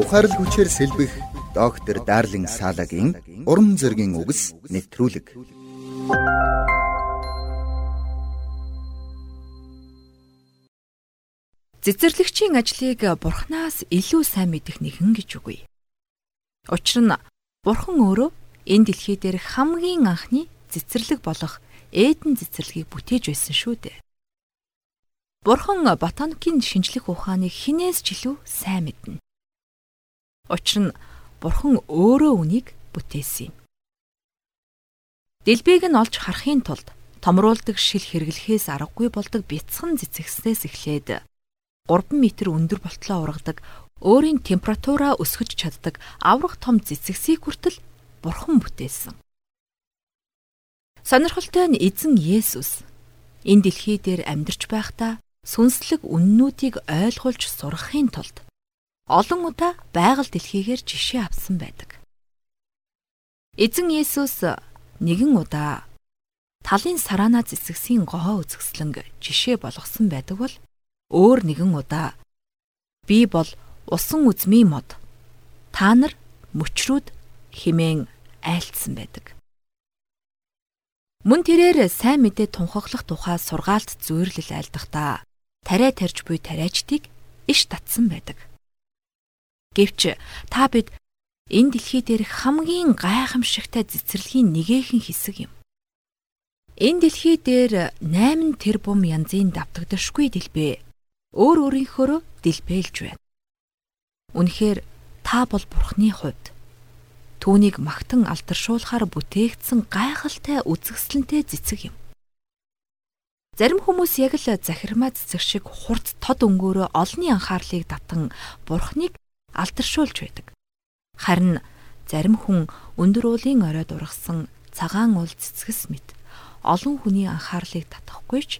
Ухаарл хүчээр сэлбэх доктор Дарлин Салагийн уран зөгийн үгс нэвтрүүлэг. Цэцэрлэгчийн ажлыг бурхнаас илүү сайн мэдэх нэгэн гэж үгүй. Учир нь бурхан өөрөө энэ дэлхий дээр хамгийн анхны цэцэрлэг болох Эден цэцэрлэгийг бүтээж байсан шүү дээ. Бурхан ботаникийн шинжлэх ухааныг хинээс ч илүү сайн мэднэ. Учир нь Бурхан өөрөө үнийг бүтээсэн юм. Дэлбийг нь олж харахын тулд томруулдаг шил хэрэглэхээс аргагүй болдог бяцхан цэцэгснээс эхлээд 3 м өндөр болтлоо ургадаг өөрийн температураа өсгөж чаддаг аврах том цэцэгсийг хүртэл Бурхан бүтээсэн. Сонирхолтой нь эзэн Есүс энэ дэлхий дээр амьдарч байхдаа сүнслэг үннүүдийг ойлгуулж сургахын тулд олон удаа байгаль дэлхийгээр жишээ авсан байдаг. Эзэн Есүс нэгэн удаа талын сараана зэсгсийн гоо үзэсгэлэнг жишээ болгосон байдаг бол өөр нэгэн удаа би бол усан үзмийн мод та нар мөчрүүд химэн айлтсан байдаг. Мөн тэрээр сайн мэдээ тунхаглах тухай сургаалт зүйрлэл айлдахдаа тариа тарж буй тариачдыг иш татсан байдаг. Гэвч та бид энэ дэлхий дээр хамгийн гайхамшигтай цэцэрлэгийн нэгэн хэсэг юм. Энэ дэлхий дээр 8 тэрбум янзын давтагдашгүй дэлбээ өөр өөрийнхөө дэлбэлж байна. Үнэхээр та бол Бурхны хувьд түүнийг магтан алдаршуулахаар бүтээгдсэн гайхалтай үзэсгэлэнтэй цэцэг юм. Зарим хүмүүс яг л захирмаа цэцэг шиг хурц тод өнгөөрөө олонний анхаарлыг татан бурхныг алдаршуулж байдаг. Харин зарим хүн өндөр уулын оройд ургасан цагаан уул цэцгэс мэт олон хүний анхаарлыг татахгүй ч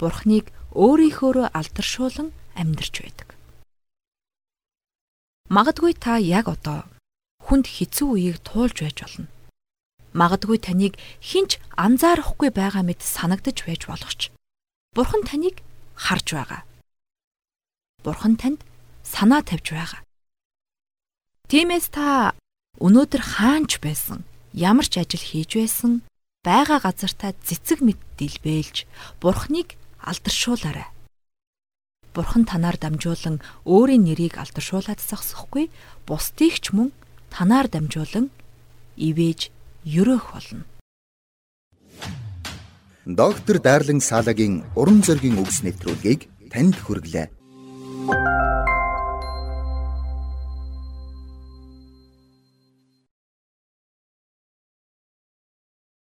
бурхныг өөрийнхөөрөө алдаршуулан амьдарч байдаг. Магадгүй та яг одоо хүнд хэцүү үеийг туулж байж болно. Магадгүй таныг хинч анзаарахгүй байгаа мэт санагдаж байж болох ч Бурхан таныг харж байгаа. Бурхан танд санаа тавьж байгаа. Тиймээс та өнөөдөр хаанч байсан, ямар ч ажил хийж байсан, байгаа газартаа цэцэг мэт дэлбэлж Бурханыг алдаршуулаарай. Бурхан танаар дамжуулан өөрийн нэрийг алдаршуулад зогсохгүй, бусдыг ч мөн танаар дамжуулан ивэж ерөөх болно. Доктор Дарлин Салагийн уран зөгийн үгс нэвтрүүлгийг танд хүргэлээ.